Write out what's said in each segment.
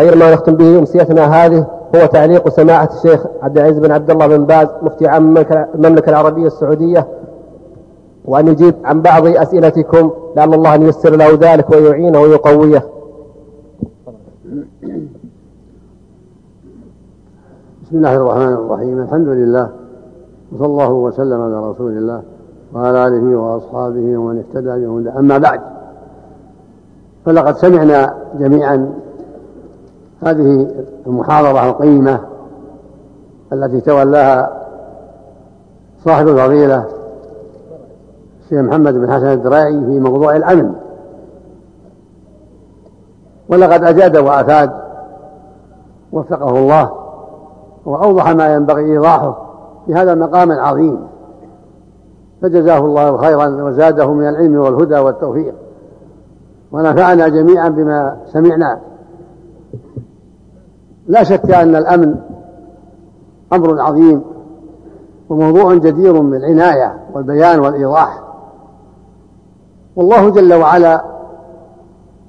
خير ما نختم به أمسيتنا هذه هو تعليق سماحة الشيخ عبد العزيز بن عبد الله بن باز مفتي عام المملكة العربية السعودية وأن يجيب عن بعض أسئلتكم لعل الله أن ييسر له ذلك ويعينه ويقويه. بسم الله الرحمن الرحيم. الحمد لله وصلى الله وسلم على رسول الله وعلى آله وأصحابه ومن اهتدى بهم أما بعد فلقد سمعنا جميعا هذه المحاضرة القيمة التي تولاها صاحب الفضيلة الشيخ محمد بن حسن الدرائي في موضوع الأمن. ولقد أجاد وأفاد وفقه الله وأوضح ما ينبغي إيضاحه في هذا المقام العظيم. فجزاه الله خيرا وزاده من العلم والهدى والتوفيق. ونفعنا جميعا بما سمعنا. لا شك أن الأمن أمر عظيم وموضوع جدير بالعناية والبيان والإيضاح. والله جل وعلا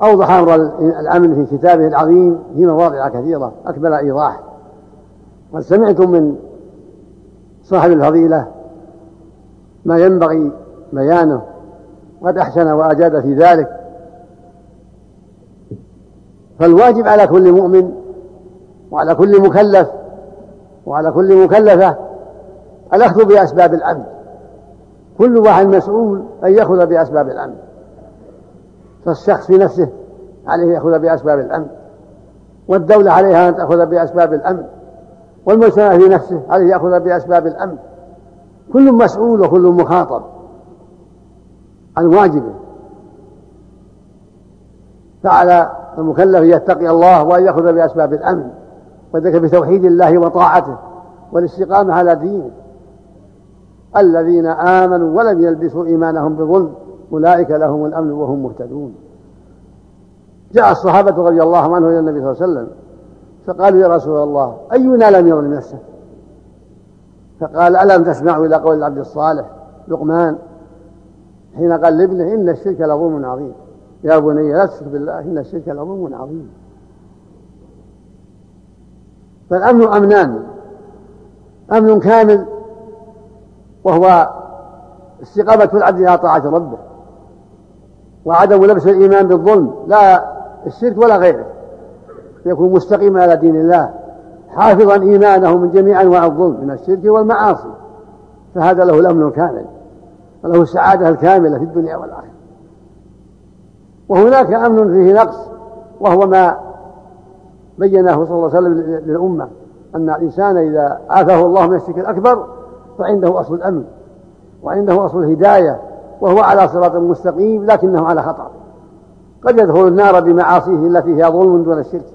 أوضح أمر الأمن في كتابه العظيم في مواضع كثيرة أكمل إيضاح. قد سمعتم من صاحب الفضيلة ما ينبغي بيانه قد أحسن وأجاد في ذلك. فالواجب على كل مؤمن وعلى كل مكلف وعلى كل مكلفة الأخذ بأسباب الأمن. كل واحد مسؤول أن يأخذ بأسباب الأمن. فالشخص في نفسه عليه يأخذ بأسباب الأمن. والدولة عليها أن تأخذ بأسباب الأمن. والمجتمع في نفسه عليه يأخذ بأسباب الأمن. كل مسؤول وكل مخاطب عن واجبه. فعلى المكلف يتقي الله وأن يأخذ بأسباب الأمن. وذلك بتوحيد الله وطاعته والاستقامة على دينه. الذين آمنوا ولم يلبسوا إيمانهم بظلم أولئك لهم الأمن وهم مهتدون. جاء الصحابة رضي الله عنهم إلى النبي صلى الله عليه وسلم فقالوا يا رسول الله أينا لم يظلم نفسه فقال ألم تسمعوا إلى قول العبد الصالح لقمان حين قال لابنه إن الشرك لظلم عظيم. يا بني لا تشرك بالله إن الشرك لظلم عظيم. فالأمن أمنان. أمن كامل وهو استقامة العبد على طاعة ربه وعدم لبس الإيمان بالظلم. لا الشرك ولا غيره. يكون مستقيما على دين الله حافظا إيمانه من جميع أنواع الظلم من الشرك والمعاصي. فهذا له الأمن الكامل وله السعادة الكاملة في الدنيا والآخرة. وهناك أمن فيه نقص وهو ما بينه صلى الله عليه وسلم للأمة أن الإنسان إذا عافاه الله من الشرك الأكبر فعنده أصل الأمن وعنده أصل الهداية وهو على صراط مستقيم لكنه على خطر قد يدخل النار بمعاصيه التي هي ظلم دون الشرك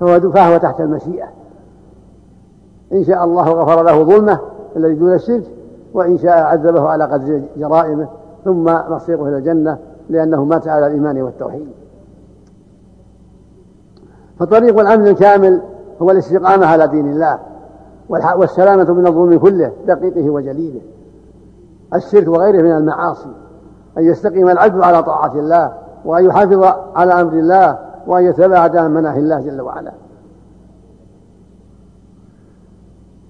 فهو فهو تحت المشيئة. إن شاء الله غفر له ظلمه الذي دون الشرك وإن شاء عذبه على قدر جرائمه ثم مصيره إلى الجنة لأنه مات على الإيمان والتوحيد. فطريق الأمن الكامل هو الاستقامة على دين الله والسلامة من الظلم كله دقيقه وجليله. الشرك وغيره من المعاصي أن يستقيم العبد على طاعة الله وأن يحافظ على أمر الله وأن يتباعد عن مناهي الله جل وعلا.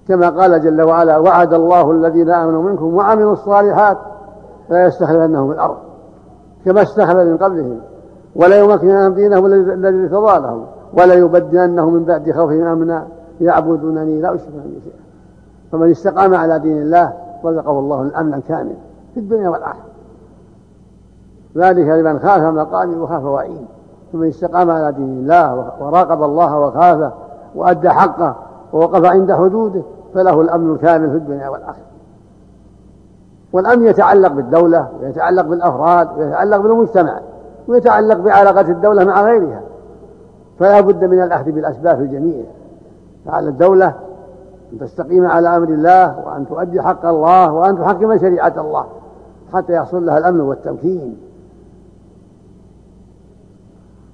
كما قال جل وعلا وعد الله الذين آمنوا منكم وعملوا الصالحات لا يستخلفنهم في الأرض كما استخلف من قبلهم ولا يمكنن دينهم الذي ارتضى لهم ولا يبدلنهم من بعد خوفهم أمنا يعبدونني لا أشرك به شيئا. فمن استقام على دين الله رزقه الله الأمن الكامل في الدنيا والآخرة. ذلك لمن خاف مقامي وخاف وعيد. فمن استقام على دين الله وراقب الله وخافه وأدى حقه ووقف عند حدوده فله الأمن الكامل في الدنيا والآخرة. والأمن يتعلق بالدولة ويتعلق بالأفراد ويتعلق بالمجتمع. ويتعلق بعلاقة الدولة مع غيرها. فلا بد من الأخذ بالأسباب الجميع. فعلى الدولة أن تستقيم على أمر الله وأن تؤدي حق الله وأن تحكم شريعة الله حتى يحصل لها الأمن والتمكين.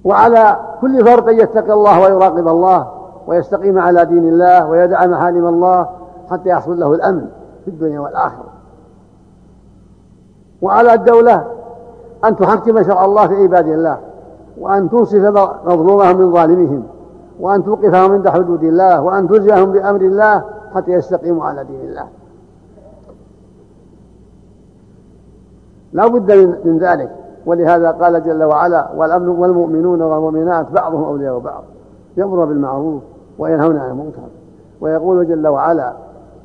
وعلى كل فرد أن يتقي الله ويراقب الله ويستقيم على دين الله ويدع محارم الله حتى يحصل له الأمن في الدنيا والآخرة. وعلى الدولة أن تحكم شرع الله في عباد الله وأن تنصف مظلومهم من ظالمهم وأن توقفهم عند حدود الله وأن تلزمهم بأمر الله حتى يستقيموا على دين الله. لا بد من ذلك. ولهذا قال جل وعلا والمؤمنون والمؤمنات بعضهم أولياء بعض يأمر بالمعروف وينهون عن المنكر. ويقول جل وعلا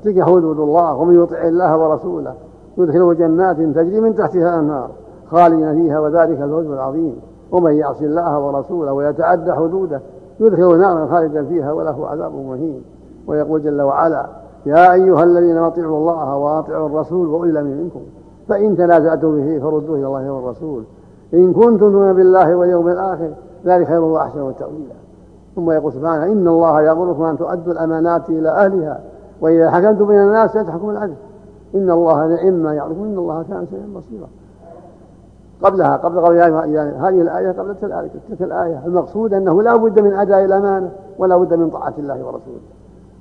تلك حدود الله ومن يطع الله ورسوله يدخله جنات تجري من تحتها الأنهار. خالدين فيها وذلك الفوز العظيم. ومن يعص الله ورسوله ويتعدى حدوده يدخل نارا خالدا فيها وله عذاب مهين. ويقول جل وعلا يا أيها الذين أطيعوا الله وأطيعوا الرسول وأولي الأمر منكم. فإن تنازعتم به فردوه إلى الله والرسول. إن كنتم تؤمنون بالله واليوم الآخر ذلك خير وأحسن تأويلا. ثم يقول سبحانه إن الله يأمركم أن تؤدوا الأمانات إلى أهلها وإذا حكمتم بين الناس يتحكم العدل. إن الله نعم ما يعرفون إن الله كان سميعا بصيرا. قبلها قبل قول يعني هذه الآية قبل تلك الآية المقصود أنه لا بد من أداء الأمانة ولا بد من طاعة الله ورسوله.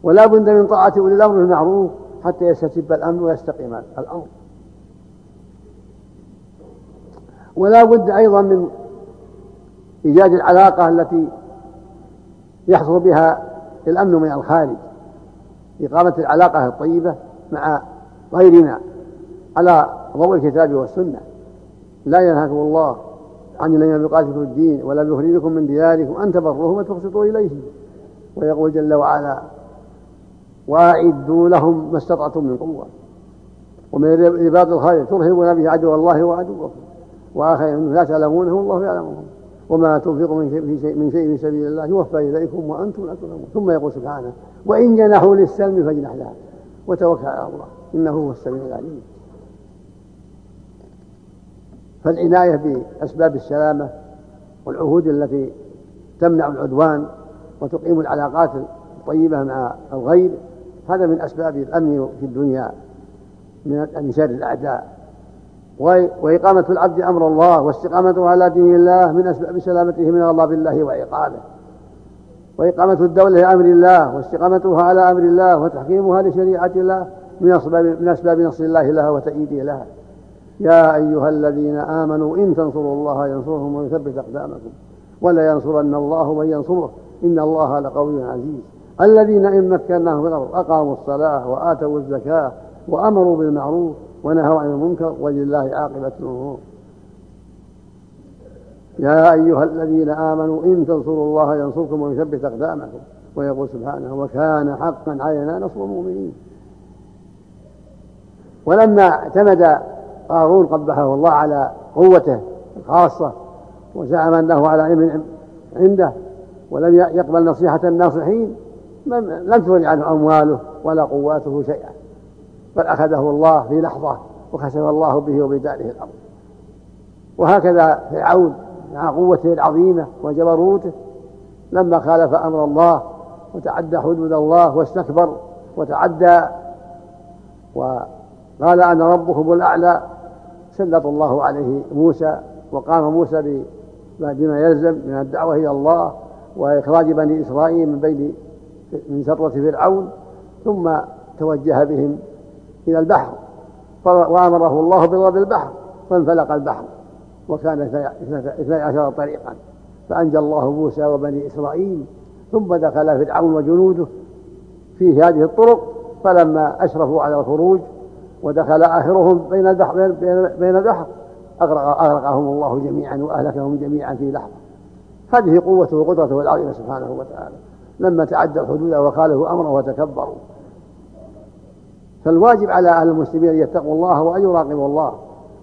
ولا بد من طاعة أولي الأمر بالمعروف حتى يستتب الأمن ويستقيم الأمر. ولا بد أيضا من إيجاد العلاقة التي يحصل بها الأمن من الخارج. إقامة العلاقة الطيبة مع غيرنا على ضوء الكتاب والسنة. لا ينهاكم الله عن الذين يقاتلكم الدين ولا يخرجكم من دياركم أن تبروهم وتقسطوا إليهم ويقول جل وعلا وأعدوا لهم ما استطعتم من قوة. ومن رباط الخير ترهبون به عدو الله وعدوكم. وآخر لا تعلمونه والله يعلمهم. وما تنفقوا من شيء من شيء في سبيل الله يوفى إليكم وأنتم لا تظلمون. ثم يقول سبحانه وإن جنحوا للسلم فاجنح لها وتوكل على الله إنه هو السميع العليم. فالعناية بأسباب السلامة والعهود التي تمنع العدوان وتقيم العلاقات الطيبة مع الغير هذا من أسباب الأمن في الدنيا من شر الأعداء. وإقامة العبد أمر الله واستقامته على دين الله من أسباب سلامته من الله وعقابه. وإقامة الدولة لأمر الله واستقامتها على أمر الله وتحكيمها لشريعة الله من أسباب من أسباب نصر الله لها وتأييده لها. يا أيها الذين آمنوا إن تنصروا الله ينصركم ويثبت أقدامكم ولا ينصرن الله من ينصره. إن الله لقوي عزيز. الذين إن مكناهم في الأرض أقاموا الصلاة وآتوا الزكاة وأمروا بالمعروف ونهوا عن المنكر ولله عاقبة الأمور. يا أيها الذين آمنوا إن تنصروا الله ينصركم ويثبت أقدامكم. ويقول سبحانه وكان حقا علينا نصر المؤمنين. ولما اعتمد قارون قبحه الله على قوته الخاصة وزعم أنه على علم عنده ولم يقبل نصيحة الناصحين لم تغني عنه أمواله ولا قواته شيئا بل أخذه الله في لحظة وخسف الله به وبداره الأرض. وهكذا فرعون مع قوته العظيمة وجبروته لما خالف أمر الله وتعدى حدود الله واستكبر وتعدى وقال أنا ربكم الأعلى سلط الله عليه موسى وقام موسى بما يلزم من الدعوة إلى الله وإخراج بني إسرائيل من بين من سرة فرعون ثم توجه بهم إلى البحر. وأمره الله بضرب البحر فانفلق البحر وكان اثني عشر طريقا. فأنجى الله موسى وبني إسرائيل ثم دخل فرعون وجنوده في هذه الطرق. فلما أشرفوا على الخروج ودخل آخرهم بين البحر بين البحر. أغرق أغرقهم الله جميعا وأهلكهم جميعا في لحظة. هذه قوته وقدرته العظيمة سبحانه وتعالى. لما تعدى الحدود وخالفوا أمره وتكبروا. فالواجب على أهل المسلمين أن يتقوا الله وأن يراقبوا الله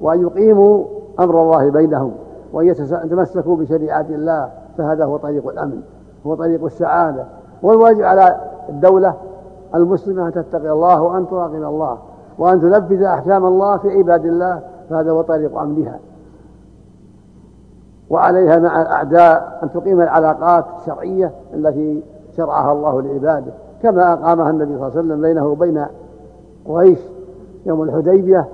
وأن يقيموا أمر الله بينهم وأن يتمسكوا بشريعة الله. فهذا هو طريق الأمن هو طريق السعادة. والواجب على الدولة المسلمة أن تتقي الله وأن تراقب الله. وأن تنفذ أحكام الله في عباد الله فهذا هو طريق أمنها وعليها مع الأعداء أن تقيم العلاقات الشرعية التي شرعها الله لعباده. كما أقامها النبي صلى الله عليه وسلم بينه وبين قريش يوم الحديبية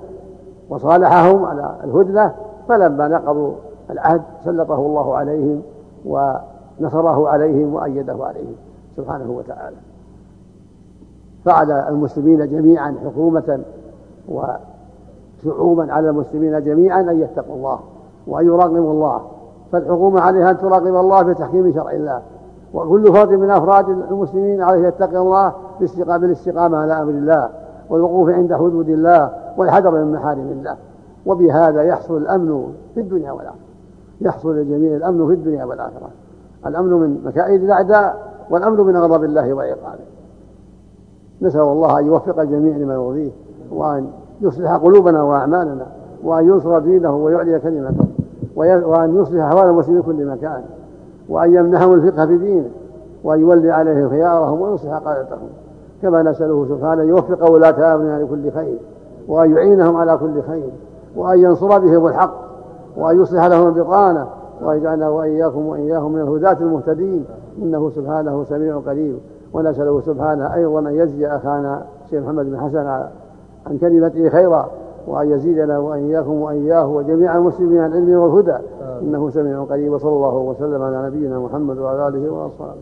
وصالحهم على الهدنة فلما نقضوا العهد سلطه الله عليهم ونصره عليهم وأيده عليهم سبحانه وتعالى. فعلى المسلمين جميعا حكومة وشعوبا على المسلمين جميعا أن يتقوا الله وأن يراقبوا الله. فالحكومة عليها أن تراقب الله بتحكيم شرع الله. وكل فرد من أفراد المسلمين عليه يتقي الله بالاستقامة على أمر الله والوقوف عند حدود الله والحذر من محارم الله. وبهذا يحصل الأمن في الدنيا والآخرة. يحصل للجميع الأمن في الدنيا والآخرة. الأمن من مكائد الأعداء والأمن من غضب الله وعقابه. نسأل الله أن يوفق الجميع لما يرضيه وأن يصلح قلوبنا وأعمالنا وأن ينصر دينه ويعلي كلمته وأن يصلح أحوال المسلمين في كل مكان وأن يمنحهم الفقه في دينه وأن يولي عليهم خيارهم ويصلح قادتهم كما نسأله سبحانه أن يوفق ولاة أمرنا لكل خير وأن يعينهم على كل خير وأن ينصر بهم الحق وأن يصلح لهم البطانة وأن يجعلنا وإياكم وإياهم من الهداة المهتدين إنه سبحانه سميع قريب. ونسأله سبحانه أيضا أن يجزي أخانا الشيخ محمد بن حسن عن كلمته خيرا وأن يزيدنا وإياكم وإياه وجميع المسلمين العلم والهدى. إنه سميع قريب وصلى الله وسلم على نبينا محمد وعلى آله وأصحابه.